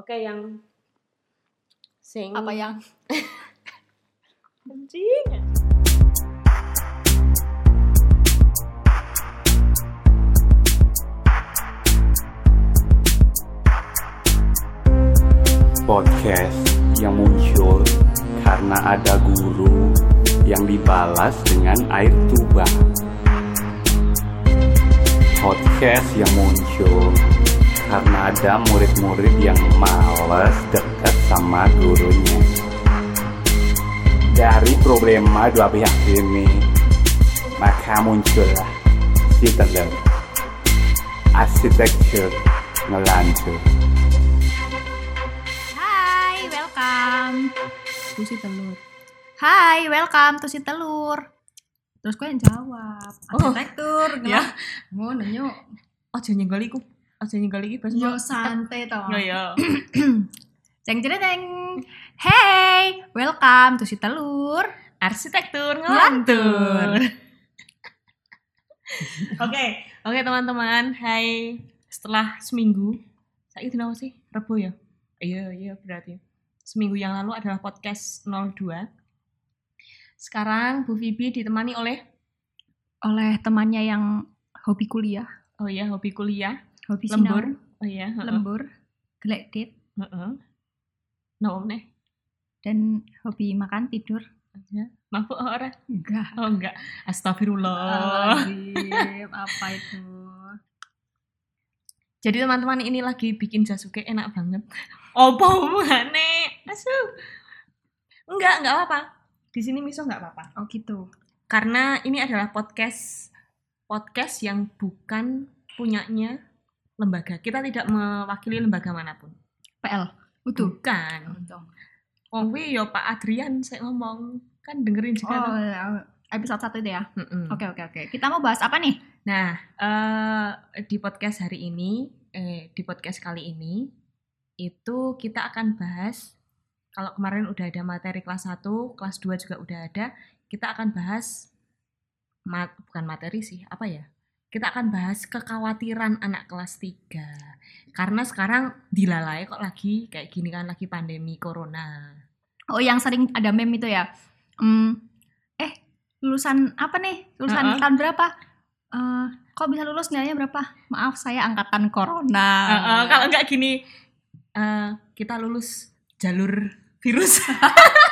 Oke, yang sing Apa yang anjing. podcast yang muncul karena ada guru yang dibalas dengan air tuba. Podcast yang muncul karena ada murid-murid yang males dekat sama gurunya. Dari problema dua pihak ini, maka muncullah si telur. Arsitektur ngelantur. Hai, welcome to si telur. Hai, welcome to si telur. Terus gue yang jawab. Oh. Arsitektur, Ya. Ngono yo. Ojo nyenggol iku. Ojo nyenggol iki bas. Yo santai to. Yo yo. Ceng ceng. Hey, welcome to si telur. Arsitektur Ngelantur. Oke, oke teman-teman. Hai. Setelah seminggu, saya itu sih? Rebo ya? Iya, iya berarti. Seminggu yang lalu adalah podcast 02. Sekarang Bu Vivi ditemani oleh Oleh temannya yang hobi kuliah, oh iya hobi kuliah, hobi lembur. sinau, Oh iya, heeh. lembur, geledit, Heeh. No, dan hobi makan tidur. Ya. Mabuk ora? Enggak. Oh enggak. Astagfirullah. Astagfirullahaladzim, apa itu? Jadi teman-teman ini lagi bikin jasuke enak banget. Apa hubungannya? Asu. Enggak, enggak apa-apa. Di sini miso enggak apa-apa. Oh gitu. Karena ini adalah podcast podcast yang bukan punyanya lembaga. Kita tidak mewakili lembaga mana pun. PL. Utuh. Bukan. Untung. Wong wi yo Pak Adrian saya ngomong kan dengerin juga. Oh, tuh. ya, episode satu itu ya. Oke oke oke. Kita mau bahas apa nih? Nah, eh di podcast hari ini, eh di podcast kali ini itu kita akan bahas kalau kemarin udah ada materi kelas 1, kelas 2 juga udah ada, kita akan bahas mat, bukan materi sih, apa ya? Kita akan bahas kekhawatiran anak kelas 3. Karena sekarang dilalai kok lagi kayak gini kan lagi pandemi corona. Oh yang sering ada meme itu ya. Hmm, eh lulusan apa nih? Lulusan Uh-uh. tahun berapa? Eh, kok bisa lulus nilainya berapa? Maaf saya angkatan corona. Eh, eh, kalau enggak gini eh, kita lulus jalur virus.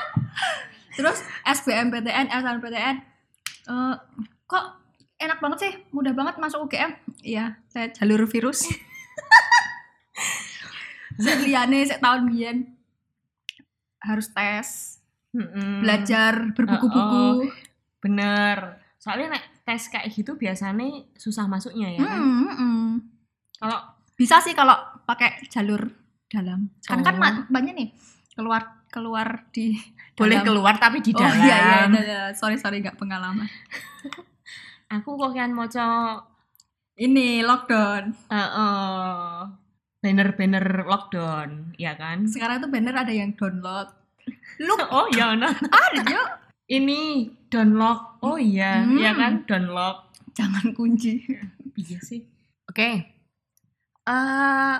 Terus SBMPTN, SNMPTN, eh, kok enak banget sih, mudah banget masuk UGM. Iya, saya jalur virus. saya liane, saya tahun biyen harus tes, Mm-mm. belajar berbuku-buku. Bener. Soalnya nek tes kayak gitu biasanya susah masuknya ya kan. Kalau Bisa sih kalau pakai jalur dalam. Kan kan Oh. ma- banyak nih keluar keluar di boleh dalam. keluar tapi di Oh dalam. iya iya, iya, iya. sorry sorry nggak pengalaman. Aku kok kan moco Ini lockdown. eh, eh, banner-banner lockdown, ya kan? Sekarang tuh banner ada yang download. Look, Oh iya, nah. ada yuk. ini download. Oh iya, Hmm. ya kan download. Jangan kunci. Iya sih. Oke. Eh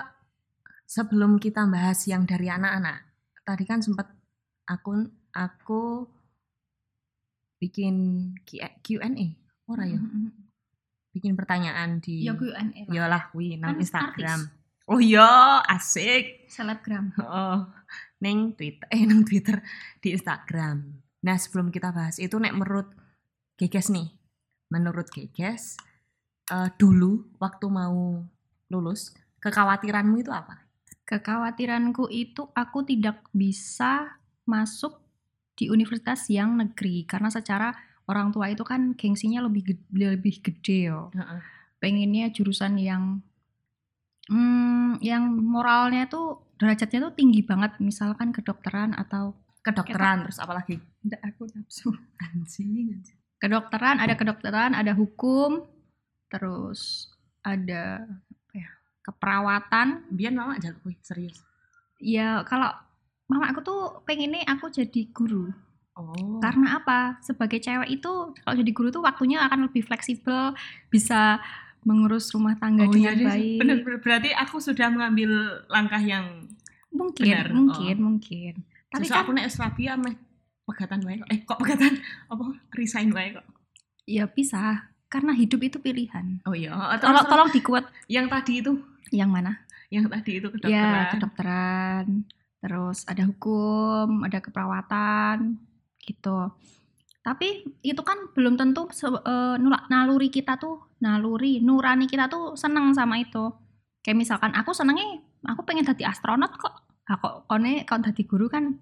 sebelum kita bahas yang dari anak-anak, tadi kan sempat aku aku bikin Q&A, ora ya? Bikin pertanyaan di Ya Q&A lah. ya lah kuwi nang Kan Instagram. Oh iya, asik. Selebgram. Oh, neng Twitter, eh neng Twitter di Instagram. Nah sebelum kita bahas itu nek menurut Geges nih, menurut Geges eh, dulu waktu mau lulus kekhawatiranmu itu apa? Kekhawatiranku itu aku tidak bisa masuk di universitas yang negeri karena secara orang tua itu kan gengsinya lebih gede, lebih gede yo. Heeh. pengennya jurusan yang hmm, yang moralnya tuh derajatnya tuh tinggi banget misalkan kedokteran atau Kedokteran terus apa lagi? enggak aku nafsu Anjing, anjing. kedokteran ada kedokteran ada hukum terus ada apa ya keperawatan Biar mama kuwi, serius. ya kalau mama aku tuh pengennya aku jadi guru Oh. karena apa? Sebagai cewek itu kalau jadi guru tuh waktunya akan lebih fleksibel bisa mengurus rumah tangga Oh iya dengan deh, baik. Bener, bener. berarti aku sudah mengambil langkah yang mungkin Benar, mungkin oh. mungkin tapi Sesuk kan aku nek Srabia meh pegatan wae kok. Eh kok pegatan? Apa? Resign wae kok. ya bisa. Karena hidup itu pilihan. Oh iya, tolong tolong tolong dikuat. Yang tadi itu, yang mana? Yang tadi itu kedokteran. ya kedokteran. Terus ada hukum ada keperawatan gitu. Tapi itu kan belum tentu nula- naluri kita tuh naluri nurani kita tuh seneng sama itu. Kayak misalkan aku senengnya aku pengen jadi astronot kok. Aku kone kalau jadi guru kan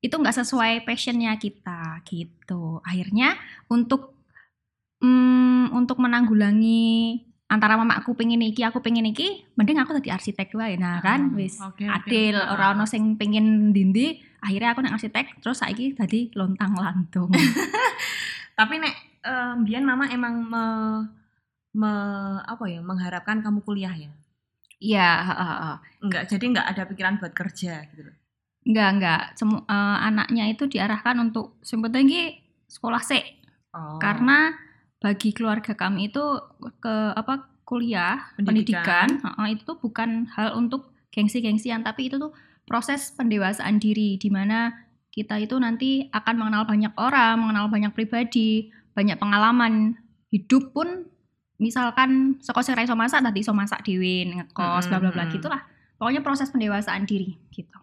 itu nggak sesuai passionnya kita gitu. Akhirnya untuk mm, untuk menanggulangi antara mama aku pengen iki aku pengen iki mending aku jadi arsitek wae. Nah kan Oh, wis oke. adil. Ah. ora ono sing pengen dindi akhirnya aku nek arsitek terus saiki dadi lontang lantung Tapi nek eh, mbiyen mama emang me, me- apa ya mengharapkan kamu kuliah ya. iya heeh. Enggak, jadi enggak ada pikiran buat kerja gitu loh. enggak enggak Semu, eh, anaknya itu diarahkan untuk ki sekolah sih Oh. karena bagi keluarga kami itu ke apa kuliah Pendidikan. pendidikan, heeh, itu tuh bukan hal untuk gengsi-gengsian tapi itu tuh proses pendewasaan diri di mana kita itu nanti akan mengenal banyak orang, mengenal banyak pribadi, banyak pengalaman hidup pun misalkan sing ra iso masak tadi iso masak dhewe ngekos bla bla bla gitulah. Pokoknya proses pendewasaan diri gitu.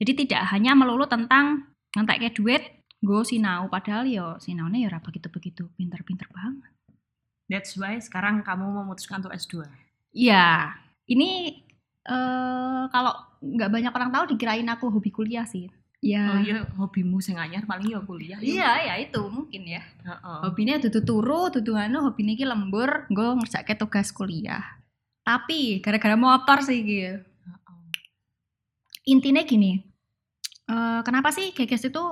Jadi tidak hanya melulu tentang ngentek duit, gue sinau padahal yo sinaune ya ora begitu-begitu pinter-pinter banget. That's why sekarang kamu memutuskan untuk S2. Iya, ini eh kalau nggak banyak orang tahu dikirain aku hobi kuliah sih. Ya. Oh iya, hobimu sing anyar paling ya kuliah. Iya, ya itu mungkin ya. Heeh. Hobinya dudu turu, dudu anu, hobine iki lembur, gue ngerjakke tugas kuliah. Tapi gara-gara motor sih gitu. Heeh. Intinya gini, eh, kenapa sih Geges itu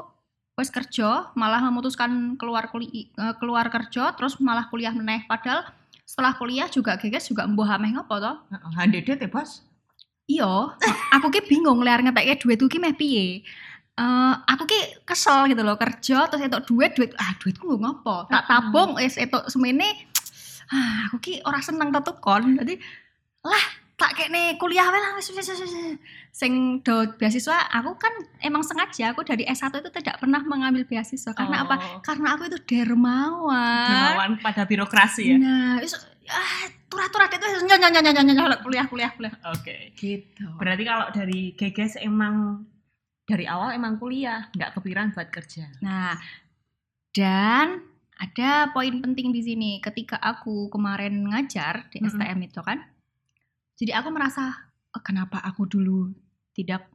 wes kerja malah memutuskan keluar kuliah keluar kerja terus malah kuliah meneh padahal setelah kuliah juga Geges juga mbuh ameh ngopo toh? Heeh. HDD teh, Bos. Iya, aku ki bingung liar ngetekke duit ki meh piye. Eh, aku ki kesel gitu loh kerja terus entuk duit duit ah duitku nggo ngopo? Tak tabung wis entuk semene ah aku ki ora seneng tetukon jadi lah tak kene kuliah wae lah sing do beasiswa aku kan emang sengaja aku dari S1 itu tidak pernah mengambil beasiswa. Karena apa? Oh, karena aku itu dermawan. Dermawan pada birokrasi ya. nah ah turah-turah itu nyol nyol nyol nyol kuliah kuliah kuliah Oke. gitu Berarti kalau dari Geges emang dari awal emang kuliah, nggak kepikiran buat kerja. Nah, dan ada poin penting di sini ketika aku kemarin ngajar di. STM itu kan. Jadi aku merasa "Oh, kenapa aku dulu tidak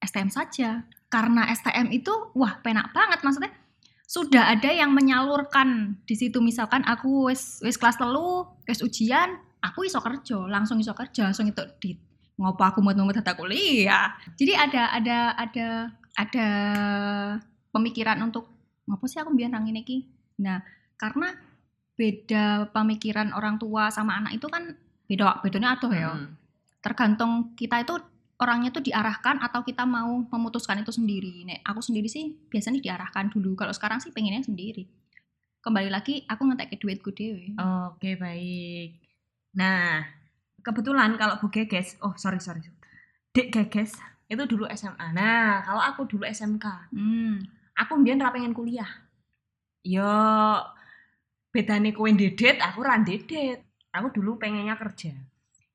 STM saja? Karena STM itu wah penak banget maksudnya sudah ada yang menyalurkan di situ. Misalkan aku wis wis kelas telu wis ujian aku iso kerja. Langsung iso kerja langsung itu di ngopo aku mau nunggu tata kuliah? Jadi ada ada ada ada pemikiran untuk ngopo sih aku biar nang ini ki nah karena beda pemikiran orang tua sama anak itu kan beda bedanya atuh ya. Hmm. tergantung kita itu orangnya tuh diarahkan atau kita mau memutuskan itu sendiri. Nek aku sendiri sih biasanya diarahkan dulu. Kalau sekarang sih pengennya sendiri. Kembali lagi aku ngetek duitku dewe. Oke, baik. Nah, kebetulan kalau Bu Geges, oh sorry sorry, Dek Geges itu dulu SMA. Nah, kalau aku dulu SMK, Hmm. aku mbiyen ra pengen kuliah. Yo bedane kowe ndedet, aku ra ndedet. Aku dulu pengennya kerja.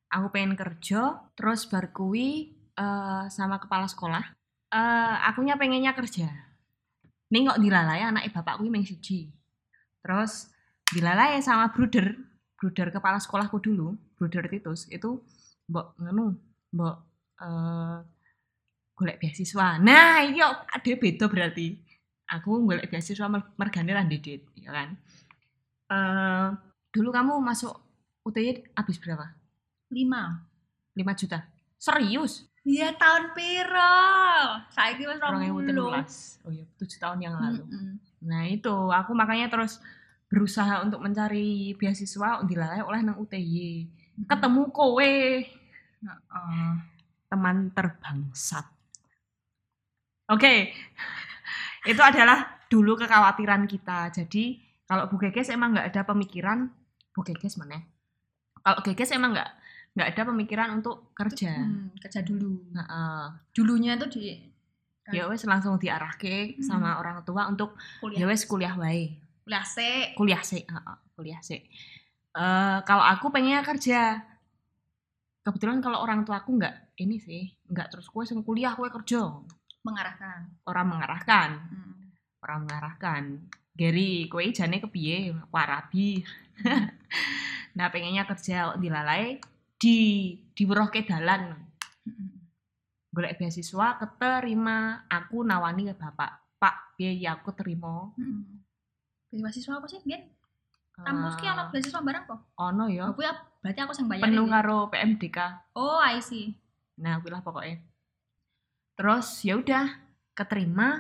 Aku pengen kerja, terus bar kuwi eh, sama kepala sekolah. Eh, akunya pengennya kerja. Ning kok dilalai anake bapak kuwi meng siji. Terus dilalai sama bruder, bruder kepala sekolahku dulu, bruder Titus itu mbok ngenu, mbok eh golek beasiswa. Nah, kok ade beda berarti. Aku golek beasiswa mer- mergane ra ndedet, ya kan. Eh dulu kamu masuk UTY habis berapa? Lima. 5 juta. Serius? Iya tahun piro? Saiki wis 2013. Oh iya, 7 tahun yang lalu. Mm-mm. Nah, itu aku makanya terus berusaha untuk mencari beasiswa dilalai oleh nang UTY. Ketemu kowe, Heeh. teman terbangsat. Oke. itu adalah dulu kekhawatiran kita. Jadi, kalau Bu Geges emang nggak ada pemikiran Bu Geges mana? Kalau Geges emang nggak nggak ada pemikiran untuk kerja. Hmm, kerja dulu. Heeh. Dulunya tuh di Ya wes langsung diarahke Hmm. sama orang tua untuk kuliah. ya wes kuliah wae. kuliah sih. Kuliah sih, heeh, kuliah sih. Eh kalau aku pengennya kerja. Kebetulan kalau orang tua aku nggak ini sih, nggak terus kue sing kuliah kue kerja. mengarahkan. Orang mengarahkan, Hmm. orang mengarahkan. Gary, kue jane kepiye? Warabi. nah, pengennya kerja dilalai di diwerohke dalan. Golek beasiswa keterima aku nawani ke bapak pak piye ya aku terima Hmm. Beasiswa apa sih, Bian? Eh, Kampus ki ono beasiswa barang kok. ono ya Aku ya berarti aku sing bayar. penuh karo PMDK Oh, I see. nah kuwi lah pokoknya terus ya udah keterima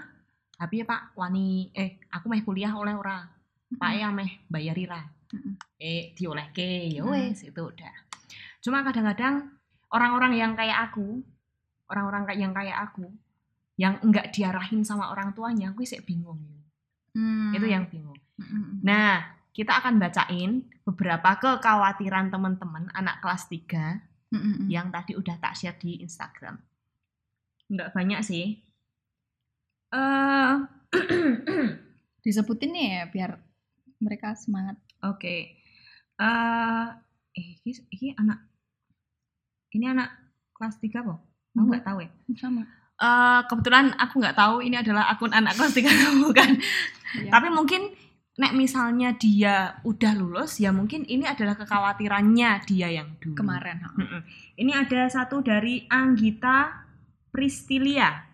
tapi ya pak wani eh aku meh kuliah oleh ora pak ya meh bayari ra Mm-mm. eh diolehke ya Mm. wes itu udah cuma kadang-kadang orang-orang yang kayak aku orang-orang kayak yang kayak aku yang enggak diarahin sama orang tuanya aku sih bingung Hmm. itu yang bingung Hmm. Nah, kita akan bacain beberapa kekhawatiran teman-teman anak kelas 3 Hmm. yang tadi udah tak share di Instagram. Nggak banyak sih. Eh, disebutin nih ya biar mereka semangat. Oke. Eh, eh, ini, ini anak ini anak kelas 3 kok? Aku nggak tahu ya. Sama. Eh, kebetulan aku nggak tahu ini adalah akun anak kelas 3 bukan. Iya. Tapi mungkin nek misalnya dia udah lulus ya mungkin ini adalah kekhawatirannya dia yang dulu. kemarin. ha. Mm-mm. Ini ada satu dari Anggita Pristilia.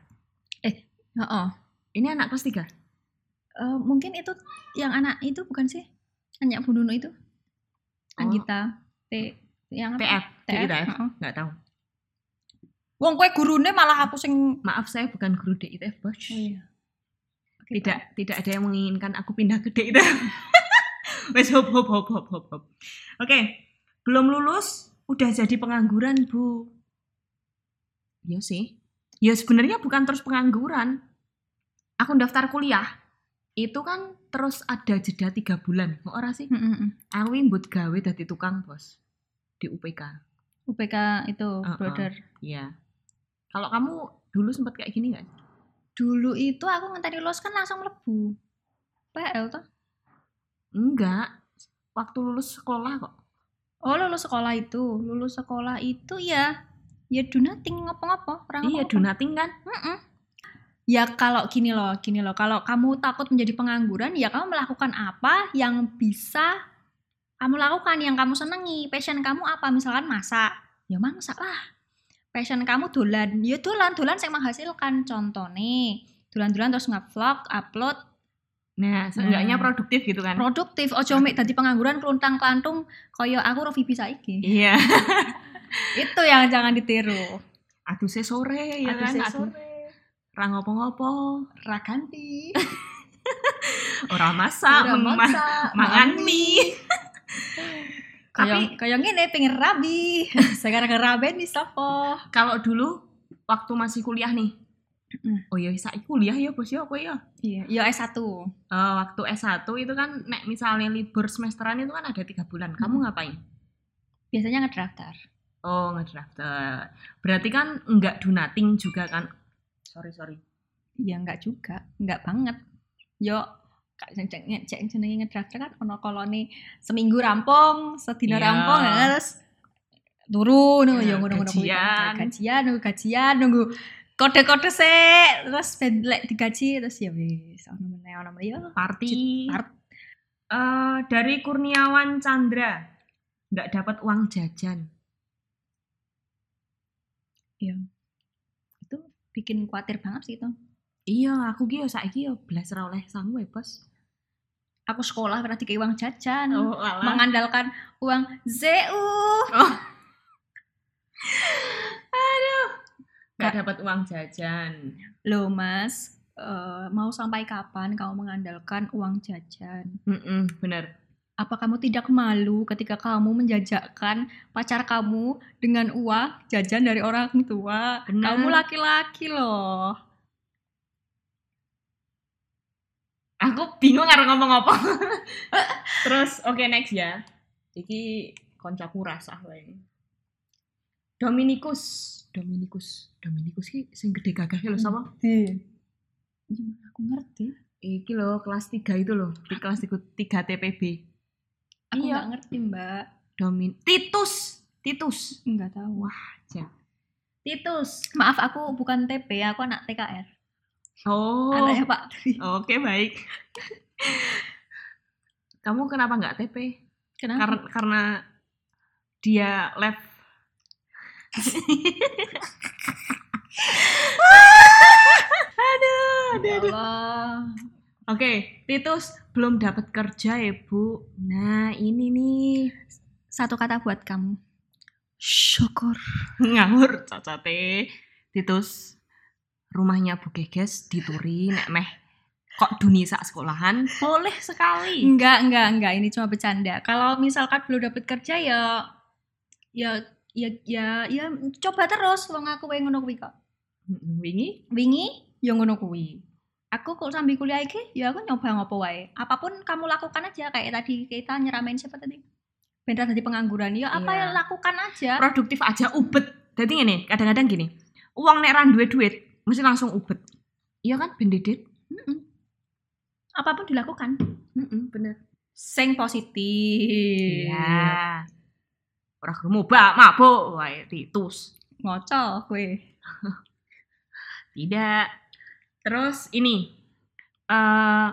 Heeh. Ini anak kelas 3. Eh, mungkin itu yang anak itu bukan sih? Anak Bundono itu. Oh. Anggita T yang apa? TF. TF, DITF. heeh. Nggak tahu. Wong kowe gurune malah aku sing Maaf saya bukan guru DITF, Bos. Oh iya. Tidak tidak ada yang menginginkan aku pindah ke DITF. Wes hop hop hop hop hop hop. Oke, belum lulus udah jadi pengangguran, Bu. Iya sih. Ya sebenarnya bukan terus pengangguran. Aku daftar kuliah itu kan terus ada jeda tiga bulan. Kok ora sih? Mm, mm. Aku buat gawe dadi tukang bos di UPK. UPK itu Heeh. brother. Iya. Kalau kamu dulu sempat kayak gini nggak? Dulu itu aku ngenteni lulus kan langsung mlebu. PL tuh. Enggak. Waktu lulus sekolah kok. Oh lulus sekolah itu, lulus sekolah itu ya ya do nothing ngopo-ngopo, orang Iya, do nothing kan? Mm-mm. Ya kalau gini loh, gini loh, kalau kamu takut menjadi pengangguran, ya kamu melakukan apa yang bisa kamu lakukan, yang kamu senengi. Passion kamu apa? Misalkan masak, ya masak lah. Passion kamu dolan, ya dolan, dolan yang menghasilkan. Contoh nih, dolan-dolan terus nge-vlog, upload, Nah, seenggaknya Nah. produktif gitu kan? produktif. Ojo mek dadi pengangguran keluntang kelantung kaya aku Rofi bisa iki. Iya. Itu yang jangan ditiru. Aduh, saya sore ya Aduh, kan? saya Aduh, sore. Ra ngopo-ngopo, Raganti. ora masak, Ora mema- masak, mangan mangan mie. Kayak kayak ngene pengen rabi. Sekarang rabi nih sopo. Kalau dulu waktu masih kuliah nih. Mm. Oh iya, saiki kuliah ya, Bos ya apa ya? Iya, ya S1. Eh, waktu S1 itu kan nek misalnya libur semesteran itu kan ada tiga bulan. Kamu Mm. ngapain? Biasanya ngedaftar. Oh, ngedaftar. Berarti kan enggak do nothing juga kan? Sorry, sorry. Ya enggak juga, enggak banget. Yo cek cek jenenge ngedaftar kan ono kolone seminggu rampung, sedina Iya. rampung ya, terus turun nunggu Ya, ngono-ngono kuwi. gajian. gajian nunggu gajian nunggu kode-kode sih terus ben lek digaji terus ya wis ono meneh ono meneh Party. Part- Eh, dari Kurniawan Chandra. Enggak dapat uang jajan. itu bikin khawatir banget sih itu. Iya, aku ki yo saiki yo belas ra oleh sangu ya, Bos. Aku sekolah pernah dikasih uang jajan. Oh, mengandalkan uang ZU. Enggak dapat uang jajan. Loh mas, eh, mau sampai kapan kamu mengandalkan uang jajan? Mm bener. Apa kamu tidak malu ketika kamu menjajakan pacar kamu dengan uang jajan dari orang tua? Bener. Kamu laki-laki loh. Aku bingung karo ngomong apa. Terus oke next ya. Iki koncoku rasah wae. Dominikus, Dominikus, Dominikus ki sing gede gagah ki lho sapa? Iya, aku ngerti. Iki lho kelas 3 itu loh, di kelas 3 TPB. Aku Iya. nggak ngerti, Mbak. Domin Titus, Titus. Enggak tahu. Wah, aja. Titus. Maaf, aku bukan TP, aku anak TKR. Oh. Anaknya Pak Dwi. Oke, baik. Kamu kenapa nggak TP? Kenapa? Karena karena dia left aduh, aduh, Ya aduh. Allah. Oke, Titus belum dapat kerja ya, Bu. Nah, ini nih. Satu kata buat kamu. Syukur. ngawur cacate Titus rumahnya Bu Geges dituri nek meh kok duni sak sekolahan boleh sekali Enggak, enggak, enggak. Ini cuma bercanda. Kalau misalkan belum dapat kerja ya ya ya ya ya coba terus wong aku wae ngono kuwi kok. Wingi Wingi ya ngono kuwi. Aku kok sambil kuliah iki ya aku nyoba ngopo wae. Apa pun kamu lakukan aja kayak tadi kita nyeramain siapa tadi? Beneran tadi pengangguran ya apa Iya. yang lakukan aja. produktif aja ubet jadi gini kadang-kadang gini uang nek ran duit duit mesti langsung ubet iya kan bendedit Mm-mm. Apa pun dilakukan. Mm-mm, bener Sing positif. iya orang gemubak mabuk wae Titus Ngocol kue. tidak terus ini eh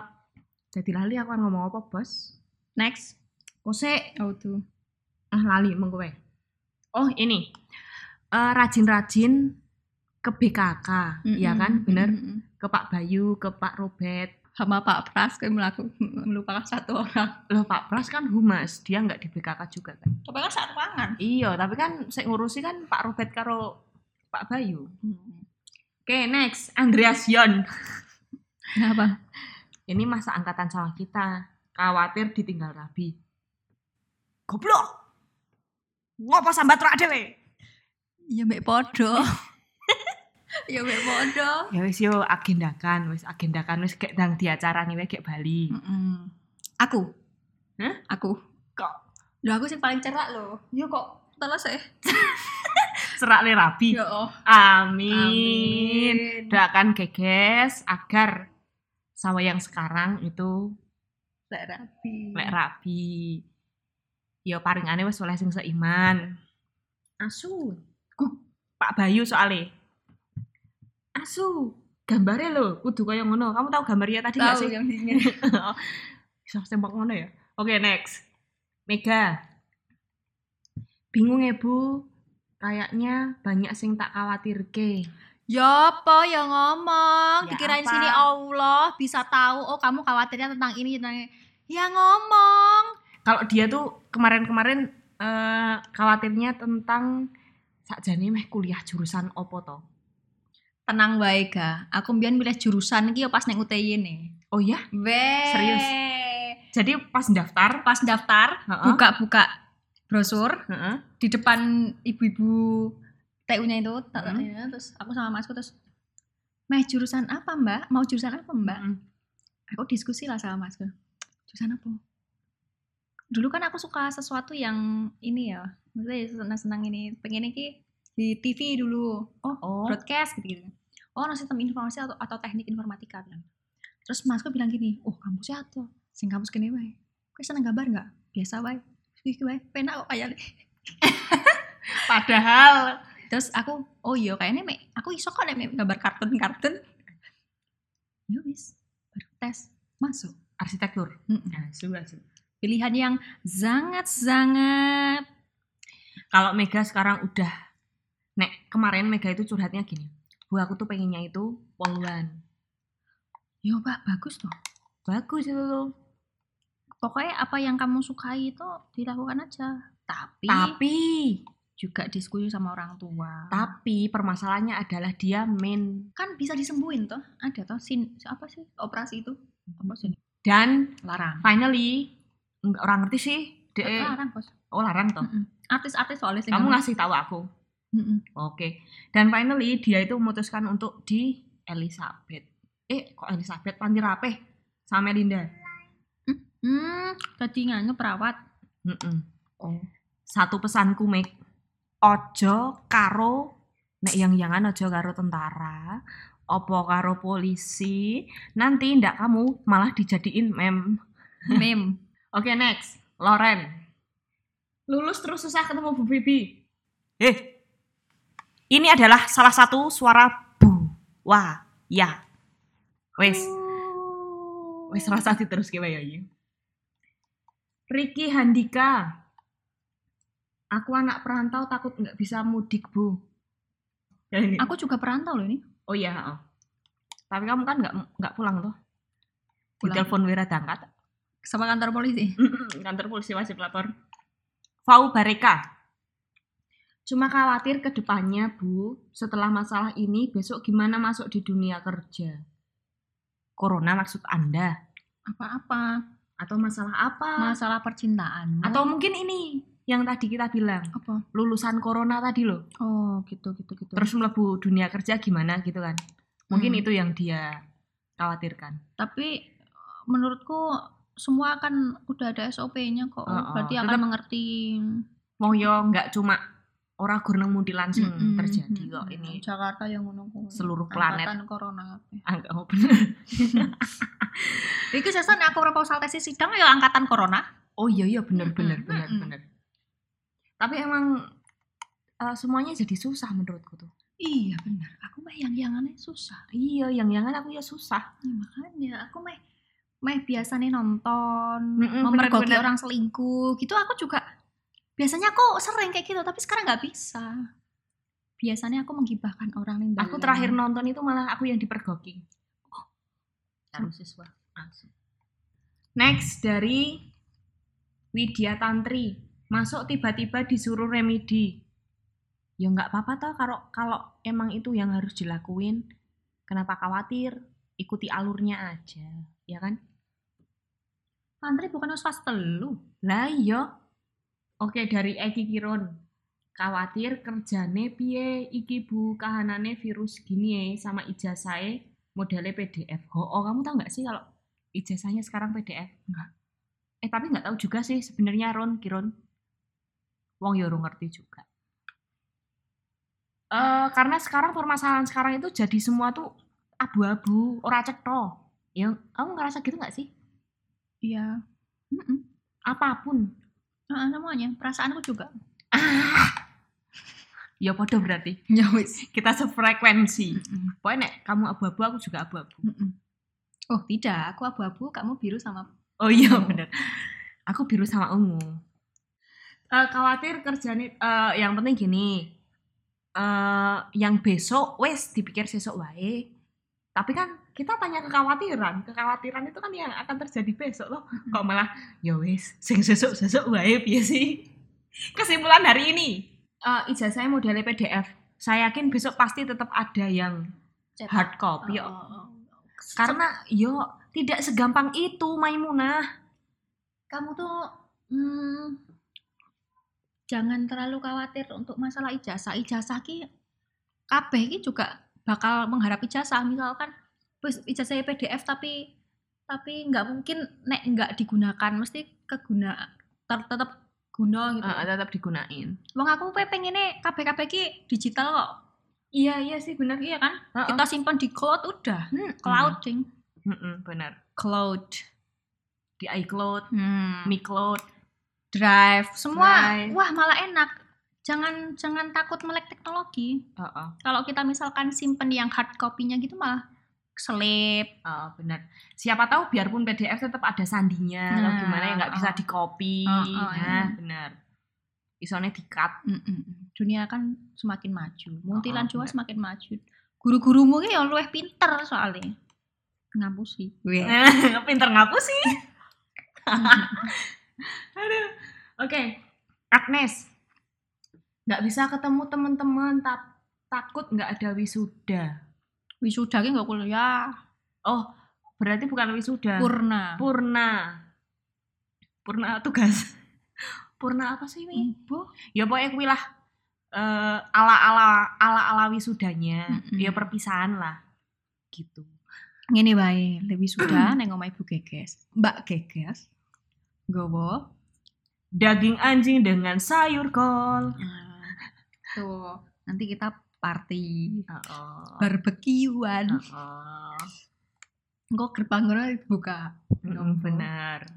jadi lali aku kan ngomong apa bos Next. Kose Oh tuh. ah lali mengko wae. Oh, ini. Eh, rajin-rajin ke BKK, ya kan? Bener. Ke Pak Bayu, ke Pak Robert. Sama Pak Pras melaku, melupakan satu orang. Loh, Pak Pras kan humas, dia nggak di BKK juga kan? Tapi kan satu ruangan. Iya, tapi kan saya ngurusi kan Pak Robert karo Pak Bayu. Oke, next. Andreas Yon. Kenapa? Ini masa angkatan sama kita. Khawatir ditinggal Rabi. Goblok! Ngopo sambat rak dhewe? Ya mbak podo. ya mbak podo. Ya wis yo agendakan, wis agendakan wis kayak dang di acara nih kayak Bali. Aku. Hah? Aku. Kok Lah aku sih paling cerak loh. yo kok Telas ya. serak le Rabi. Ya oh. Amin. Doakan geges agar sawah yang sekarang itu Lek rapi. lek rabi. Yo paringane wis oleh sing seiman. Asu. Pak Bayu soale. Asu. Gambarnya lo, kudu kaya ngono. Kamu tahu gambarnya tadi nggak sih? yang dingin. Bisa tembak ngono ya? Oke, next. Mega. Bingung ya, Bu. Kayaknya banyak sing tak khawatir ke. Ya apa ya ngomong? Ya Dikirain apa? sini Allah bisa tahu oh kamu khawatirnya tentang ini tentang ini. Ya ngomong. Kalau dia tuh kemarin-kemarin eh, khawatirnya tentang sakjane meh kuliah jurusan opo to? Tenang bae ga. Aku mbiyen milih jurusan iki ya pas nek UTY nih. Oh ya? Weh. Serius? Jadi pas daftar, Pas daftar, buka-buka brosur heeh, di depan ibu-ibu TU-nya itu, ya, terus aku sama masku terus Meh jurusan apa mbak? Mau jurusan apa mbak? heeh. Aku diskusi lah sama masku. Jurusan apa? Dulu kan aku suka sesuatu yang ini ya, maksudnya senang-senang ini. Pengen iki di TV dulu. Oh, Oh, broadcast gitu-gitu. Oh, no, sistem informasi atau, atau teknik informatika bilang. Terus masku bilang gini, oh kampusnya apa? Sing kampus kene wae. Kowe seneng gambar nggak? Biasa wae. Iki wae, penak kok kayak padahal Terus aku, oh iya kayaknya mek, aku iso kok nek gambar kartun-kartun. Ya wis, baru tes masuk. arsitektur. Asu, asu. Pilihan yang sangat-sangat Kalau Mega sekarang udah Nek, kemarin Mega itu curhatnya gini. Bu, aku tuh pengennya itu poluan. Yo mbak, bagus tuh. Bagus itu tuh. Pokoknya apa yang kamu sukai itu dilakukan aja. Tapi, Tapi, juga diskusi sama orang tua. tapi permasalahannya adalah dia main kan bisa disembuhin toh. Ada toh sin apa sih operasi itu? Apa sih? dan Larang. finally orang ngerti sih. De, Larang, Bos. oh larang toh. Mm-mm. Artis-artis soalnya. Kamu ngasih tahu aku. Oke. Dan finally dia itu memutuskan untuk di Elizabeth. Eh, kok Elizabeth panti rapeh sama Linda. Hmm, tadi nganu perawat. Mm-mm. Oh. Satu pesanku, Meg. ojo karo nek yang jangan ojo karo tentara opo karo polisi nanti ndak kamu malah dijadiin mem Meme. oke next Loren lulus terus susah ketemu Bu Bibi eh ini adalah salah satu suara bu wah ya wes wes rasa terus ya iki Ricky Handika aku anak perantau takut nggak bisa mudik bu ya ini Aku juga perantau loh ini. Oh iya, oh. Tapi kamu kan nggak nggak pulang tuh. Di Pulang. telepon Wira Dangkat. Sama kantor polisi. Kantor polisi wajib lapor. Fau Bareka. Cuma khawatir ke depannya, Bu. Setelah masalah ini, besok gimana masuk di dunia kerja? Corona maksud Anda? Apa-apa. Atau masalah apa? Masalah percintaan. Atau mungkin ini yang tadi kita bilang, apa? lulusan Corona tadi loh. Oh, gitu gitu gitu. Terus melebu dunia kerja gimana gitu kan. Mungkin Hmm. itu yang dia khawatirkan. tapi menurutku semua akan udah ada SOP-nya kok. Oh, oh. Berarti akan Tetep- mengerti. mau yo nggak cuma orang gunung mundi langsung Mm-mm, terjadi mm-mm. kok ini Jakarta yang ngono kuwi. seluruh planet. Angkatan corona kabeh. angka oh bener. Iki sesan aku proposal tesis sidang ya angkatan corona. oh iya iya bener Mm-mm, bener bener mm-mm. bener tapi emang eh, semuanya jadi susah menurutku tuh Iya benar. Aku mah yang yangannya susah. iya yang jangan aku ya susah Ya, makanya aku meh meh biasanya nonton, Mm-mm, memergoki bener-bener. orang selingkuh gitu aku juga biasanya aku sering kayak gitu tapi sekarang nggak bisa. Biasanya aku menggibahkan orang lain. aku terakhir nonton itu malah aku yang dipergoki. Oh. Siswa langsung. Next dari Widya Tantri. Masuk tiba-tiba disuruh remedi. Ya nggak apa-apa tau kalau kalau emang itu yang harus dilakuin kenapa khawatir? Ikuti alurnya aja ya kan? Santri bukan harus pas telu. lah iya oke dari Eki Kiron khawatir kerjane piye? Iki bu kahanane virus gini ya sama ijazahnya modelnya PDF oh, oh kamu tahu nggak sih kalau ijazahnya sekarang PDF enggak eh tapi nggak tahu juga sih sebenarnya Ron Kiron wong yo ora ngerti juga. Eh karena sekarang permasalahan sekarang itu jadi semua tuh abu-abu ora cetho ya kamu ngerasa gitu nggak sih? Iya. Mm-mm. apa pun Ah, namanya perasaanku juga. ya podo berarti Ya wis. kita sefrekuensi Mm-mm. pokoknya nek kamu abu-abu aku juga abu-abu Mm-mm. Oh tidak, aku abu-abu, kamu biru sama. oh iya Oh. bener aku biru sama ungu Eh, khawatir kerjane eh, yang penting gini eh yang besok wes dipikir besok wae tapi kan kita tanya kekhawatiran. Kekhawatiran itu kan yang akan terjadi besok loh. Kok malah ya wes sing sesuk sesuk wae piye sih? Kesimpulan hari ini eh ijazahnya modelnya PDF saya yakin besok pasti tetap ada yang hard copy Oh, oh, oh. karena yo tidak segampang itu Maimunah. Kamu tuh hmm, jangan terlalu khawatir untuk masalah ijazah. Ijazah ki kabeh ki juga bakal mengharap ijazah. Misalkan wis ijazah PDF tapi tapi nggak mungkin nek nggak digunakan mesti keguna ter- tetap guna gitu. Eh, tetap digunain Wong aku pe pengennya kabeh kabeh ki digital kok. iya iya sih benar Iya kan? Heeh. Kita simpan di cloud udah. Hmm, Cloud ding. Mm-mm, benar Cloud. di iCloud Hmm. Mi Cloud drive semua Drive. wah malah enak jangan jangan takut melek teknologi Heeh. kalau kita misalkan simpen yang hard copy-nya gitu malah selip. Heeh, benar siapa tahu biarpun PDF tetap ada sandinya atau Nah, gimana ya nggak bisa oh. di copy Oh, oh, nah iya. benar isone di cut Mm-mm. dunia kan semakin maju. Muntilan Oh, juga bener. semakin maju. Guru-gurumu ki ya luwih pinter soalnya. Ngapusi. Pinter ngapus sih aduh. Oke. Agnes. Nggak bisa ketemu teman-teman tak takut nggak ada wisuda wisuda ki nggak kuliah. Oh berarti bukan wisuda. Purna. Purna. Purna tugas. Purna apa sih ini Ibu. ya pokoknya kuwi lah eh, ala ala ala ala wisudanya. Mm-mm. ya perpisahan lah. Gitu. Ngene wae le wisuda neng omah ibu geges. Mbak geges. Gowo daging anjing dengan sayur kol. Tuh, nanti kita party, Heeh. barbekyuan. Heeh. Kok gerbang ngono buka. Mm, benar.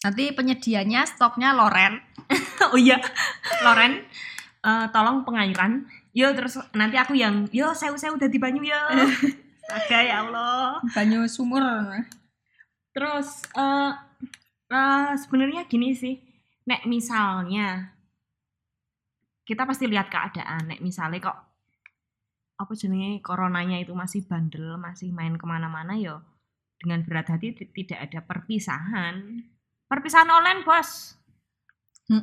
Nanti penyedianya stoknya Loren. oh iya, Loren, eh, tolong pengairan. Yo terus nanti aku yang, yo saya saya udah di Banyu yo. Astaga ya Allah. Banyu sumur. Terus eh eh, sebenarnya gini sih, nek misalnya kita pasti lihat keadaan, nek misalnya kok apa jenenge coronanya itu masih bandel, masih main ke mana-mana yo dengan berat hati ti- tidak ada perpisahan. Perpisahan online bos.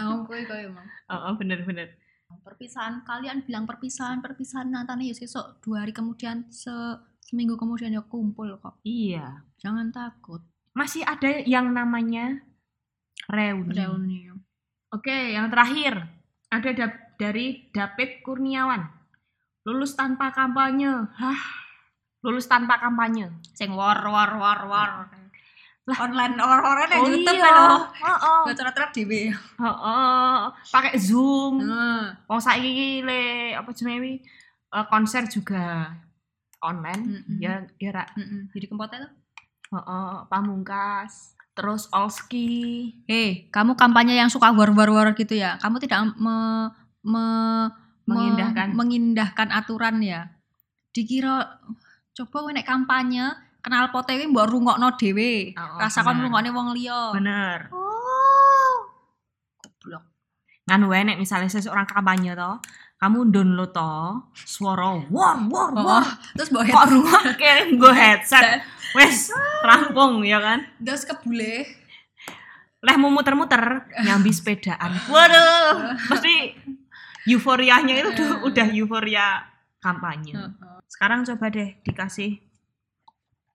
Oh, kowe kowe emang. Oh, bener-bener. Perpisahan kalian bilang perpisahan, perpisahan nyatanya ya sesok dua hari kemudian se seminggu kemudian ya kumpul kok. Iya. Jangan takut. Masih ada yang namanya reuni. Reuni. Oke, yang terakhir ada da- dari David Kurniawan. Lulus tanpa kampanye. Hah. Lulus tanpa kampanye. Sing war war war war. Lah. online orang-orang yang Oh YouTube iya. loh. Heeh. Gak cara-cara dhewe. Heeh. Pakai Zoom. Heeh. Wong saiki le apa jenenge wi, eh, konser juga online. Mm-mm. Ya ya Ra. Heeh. Jadi kempotnya tuh. Heeh, Pamungkas. Terus Olski. Hei, kamu kampanye yang suka war-war-war gitu ya? Kamu tidak me, me- Mengindahkan. me- mengindahkan aturan ya? Dikira coba nek kampanye kenal pote kuwi mbok rungokno dhewe. Oh, Rasa kon rungokne wong liya. Bener. Oh. Goblok. Kan wae nek misalnya seseorang kampanye to, kamu download to suara war war war. Oh, terus mbok Kok rungokke nggo headset. Wes rampung ya kan. terus kebule. Leh mau muter-muter nyambi sepedaan. Waduh, pasti euforianya itu udah, udah euforia kampanye. Sekarang coba deh dikasih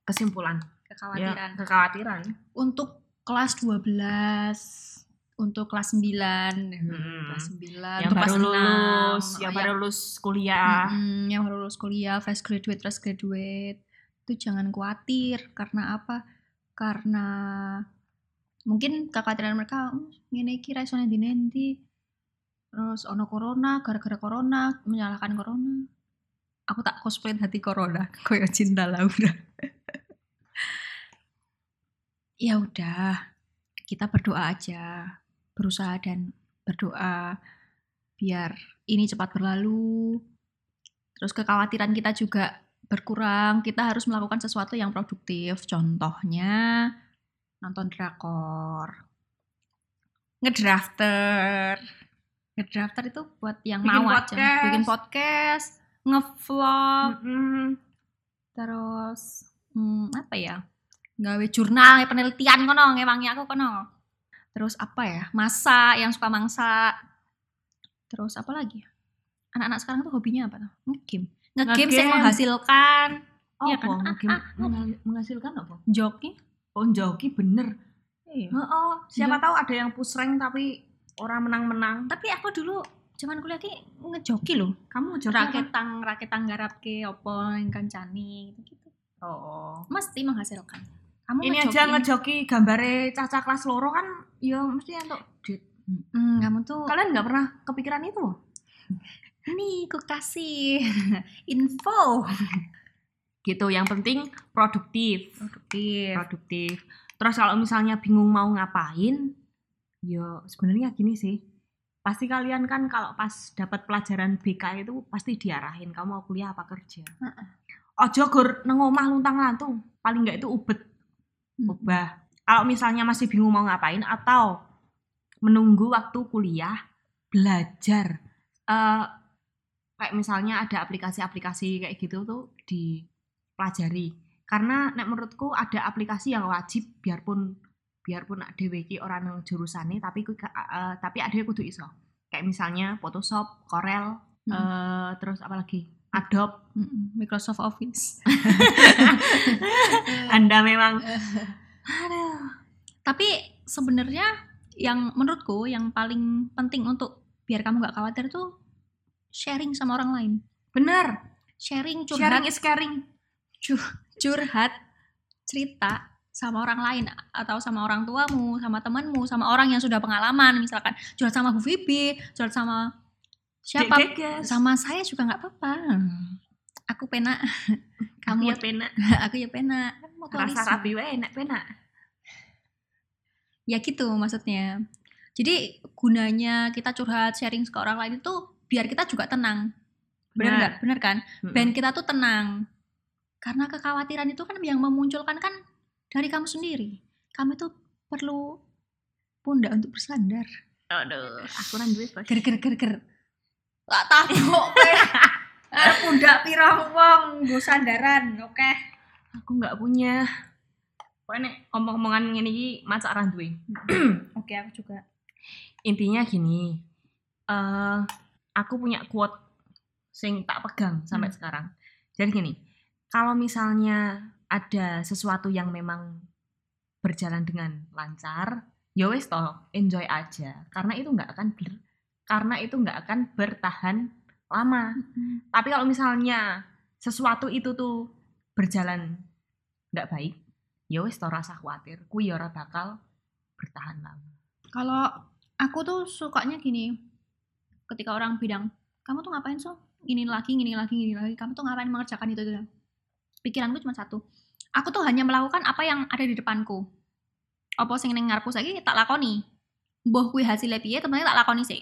kesimpulan. Ya, Kekhawatiran. kekhawatiran. Untuk kelas 12 untuk kelas 9 Hmm. kelas 9 Yang untuk baru lulus, 6, yang oh, baru lulus kuliah. Mm-mm, yang baru lulus kuliah, fresh graduate, fresh graduate. Itu jangan khawatir karena apa? Karena mungkin kekhawatiran mereka "Hmm, ngene iki ra iso nanti Terus ono corona, gara-gara corona menyalahkan corona. Aku tak cosplay hati corona, koyo cinta Laura. ya udah, kita berdoa aja, berusaha dan berdoa biar ini cepat berlalu. Terus kekhawatiran kita juga berkurang. Kita harus melakukan sesuatu yang produktif. Contohnya nonton drakor, ngedrafter. Ngedrafter itu buat yang Bikin mau podcast. aja. Bikin podcast, ngevlog, Mm-mm. terus hmm, apa ya? Gawe jurnal, penelitian kono, ngewangi aku kono. Terus apa ya? Masak, yang suka masak. Terus apa lagi? Anak-anak sekarang tuh hobinya apa tuh? Ngegame. Ngegame Ngegame. menghasilkan Oh, Iya apa? kan? Mungkin Ah, ah, ah. mengal- menghasilkan apa? joki. Oh, joki bener. Iya. Heeh, siapa tahu ada yang push rank tapi orang menang-menang. Tapi aku dulu cuman kuliah ki ngejoki loh. Kamu joki apa? Raketang, raketang garapke opo yang kancani gitu. Oh. Mesti menghasilkan. Kamu Ini ngejoki aja ngejoki gambare caca kelas loro kan ya mesti untuk duit. Hmm, kamu tuh Kalian nggak pernah kepikiran itu? nih aku kasih info Gitu, yang penting produktif. produktif. Produktif. Terus kalau misalnya bingung mau ngapain, ya sebenarnya gini sih. Pasti kalian kan kalau pas dapat pelajaran BK itu pasti diarahin kamu mau kuliah apa kerja. Ojo gur nang omah luntang-lantung, paling nggak itu ubet Hmm. ubah. Kalau misalnya masih bingung mau ngapain atau menunggu waktu kuliah belajar eh kayak misalnya ada aplikasi-aplikasi kayak gitu tuh dipelajari. Karena nek menurutku ada aplikasi yang wajib biarpun biarpun dhewe iki ora nang jurusane tapi eh, tapi ada kudu iso. Kayak misalnya Photoshop, Corel, Hmm. eh, terus apa lagi? Adobe. Mm-mm, Microsoft Office. Anda memang aduh. Tapi sebenarnya yang menurutku yang paling penting untuk biar kamu nggak khawatir tuh sharing sama orang lain. Bener. Sharing curhat Sharing is caring. curhat cerita sama orang lain atau sama orang tuamu, sama temanmu, sama orang yang sudah pengalaman misalkan curhat sama Bu Vivi, curhat sama Siapa Geges. sama saya juga nggak apa-apa. Aku pena, kamu ya pena. aku ya pena. Kan mutualisme. Rasa rapi wae enak pena. Ya gitu maksudnya. Jadi gunanya kita curhat sharing ke orang lain itu biar kita juga tenang. Benar nggak? Benar kan? Mm-mm. Dan kita tuh tenang. Karena kekhawatiran itu kan yang memunculkan kan dari kamu sendiri. Kamu itu perlu pundak untuk bersandar. Aduh, aku kan duwe bos. Ger ger ger ger. Gak tahu kowe. Eh, pundak pirang wong nggo sandaran, oke. Aku nggak punya. Pokoknya nek omong-omongan ngene iki macak ra duwe. Oke, aku juga. Intinya gini. eh aku punya quote sing tak pegang sampai Hmm. sekarang. Jadi gini, kalau misalnya ada sesuatu yang memang berjalan dengan lancar, ya wes toh, enjoy aja. Karena itu nggak akan ber, karena itu nggak akan bertahan lama. Tapi kalau misalnya sesuatu itu tuh berjalan nggak baik, ya wes toh rasa khawatir, ku ya ora bakal bertahan lama. Kalau aku tuh sukanya gini. Ketika orang bilang, "Kamu tuh ngapain, so? Ini lagi, ini lagi, ini lagi. Kamu tuh ngapain mengerjakan itu itu?" Pikiranku cuma satu. Aku tuh hanya melakukan apa yang ada di depanku. Apa sing ning ngarepku saiki tak lakoni. Mbah kuwi hasilnya piye temen-temen tak lakoni sih.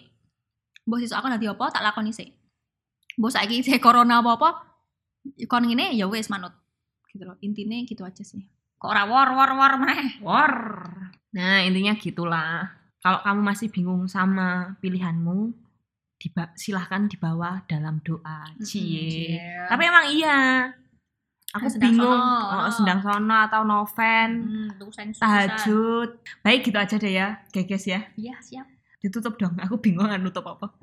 Mbah sesuk aku dadi apa tak lakoni sih. Mbah saiki saya corona apa-apa kon ngene ya wis manut. Gitu loh. Intinya gitu aja sih. Kok ora war war war meneh. War. Nah, intinya gitulah. Kalau kamu masih bingung sama pilihanmu, diba- silahkan dibawa dalam doa. Cie. Cie. Tapi emang iya. Aku Sendang bingung. sono. Oh, sedang sono atau noven, Hmm, tahajud. Baik gitu aja deh ya, geges ya. Iya, siap. Ditutup dong. Aku bingung kan nutup apa.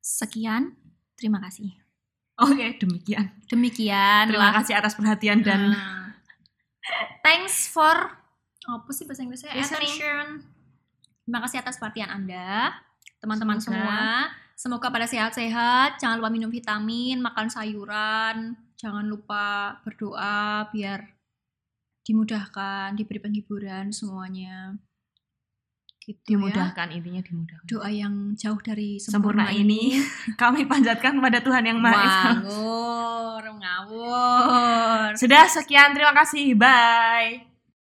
Sekian, terima kasih. Oke, demikian. Demikian. Terima lah. kasih atas perhatian dan Nah. thanks for apa sih bahasa Inggrisnya? Attention. Terima kasih atas perhatian Anda, teman-teman Semoga- semua. Semoga pada sehat-sehat. Jangan lupa minum vitamin, makan sayuran. Jangan lupa berdoa biar dimudahkan, diberi penghiburan semuanya. Gitu ya. dimudahkan intinya dimudahkan. Doa yang jauh dari Sempurna sempurna, ini kami panjatkan kepada Tuhan yang Maha Esa. Ngawur, ngawur. Sudah sekian, terima kasih. Bye.